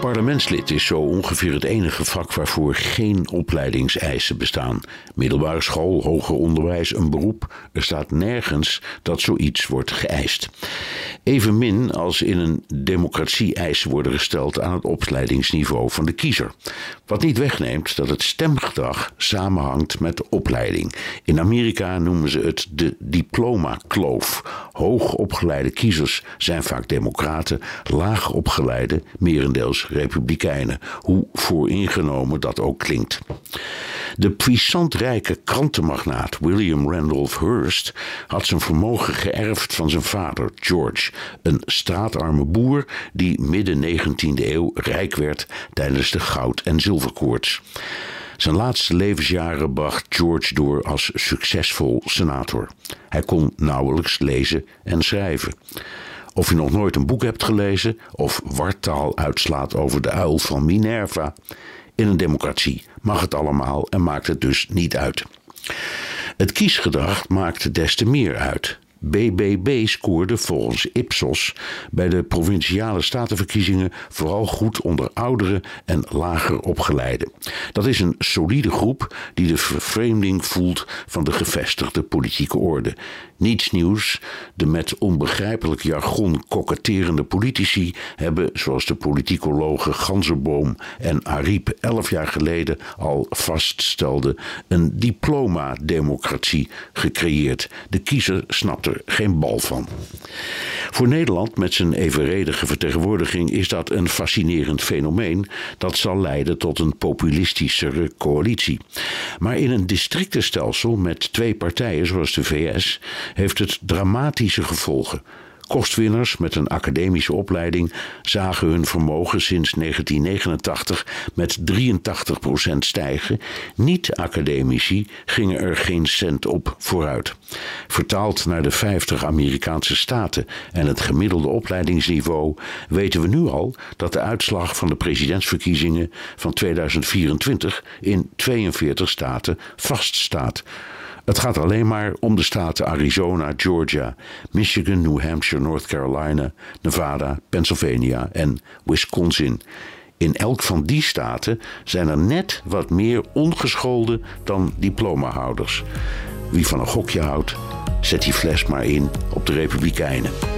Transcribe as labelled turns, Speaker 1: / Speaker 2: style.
Speaker 1: Parlementslid is zo ongeveer het enige vak waarvoor geen opleidingseisen bestaan. Middelbare school, hoger onderwijs, een beroep. Er staat nergens dat zoiets wordt geëist. Evenmin als in een democratie eisen worden gesteld aan het opleidingsniveau van de kiezer. Wat niet wegneemt dat het stemgedrag samenhangt met de opleiding. In Amerika noemen ze het de diploma-kloof. Hoogopgeleide kiezers zijn vaak democraten, laagopgeleide merendeels republikeinen, hoe vooringenomen dat ook klinkt. De puissant rijke krantenmagnaat William Randolph Hearst had zijn vermogen geërfd van zijn vader George, een straatarme boer die midden 19e eeuw rijk werd tijdens de goud- en zilverkoorts. Zijn laatste levensjaren bracht George door als succesvol senator. Hij kon nauwelijks lezen en schrijven. Of je nog nooit een boek hebt gelezen of wartaal uitslaat over de uil van Minerva. In een democratie mag het allemaal en maakt het dus niet uit. Het kiesgedrag maakt des te meer uit. BBB scoorde volgens Ipsos bij de provinciale statenverkiezingen vooral goed onder ouderen en lager opgeleiden. Dat is een solide groep die de vervreemding voelt van de gevestigde politieke orde. Niets nieuws, de met onbegrijpelijk jargon koketterende politici hebben, zoals de politicologen Ganserboom en Ariep elf jaar geleden al vaststelden, een diploma-democratie gecreëerd. De kiezer snapt geen bal van. Voor Nederland met zijn evenredige vertegenwoordiging is dat een fascinerend fenomeen dat zal leiden tot een populistischere coalitie. Maar in een districtenstelsel met twee partijen zoals de VS heeft het dramatische gevolgen. Kostwinners met een academische opleiding zagen hun vermogen sinds 1989 met 83% stijgen. Niet-academici gingen er geen cent op vooruit. Vertaald naar de 50 Amerikaanse staten en het gemiddelde opleidingsniveau weten we nu al dat de uitslag van de presidentsverkiezingen van 2024 in 42 staten vaststaat. Het gaat alleen maar om de staten Arizona, Georgia, Michigan, New Hampshire, North Carolina, Nevada, Pennsylvania en Wisconsin. In elk van die staten zijn er net wat meer ongeschoolden dan diplomahouders. Wie van een gokje houdt, zet die fles maar in op de Republikeinen.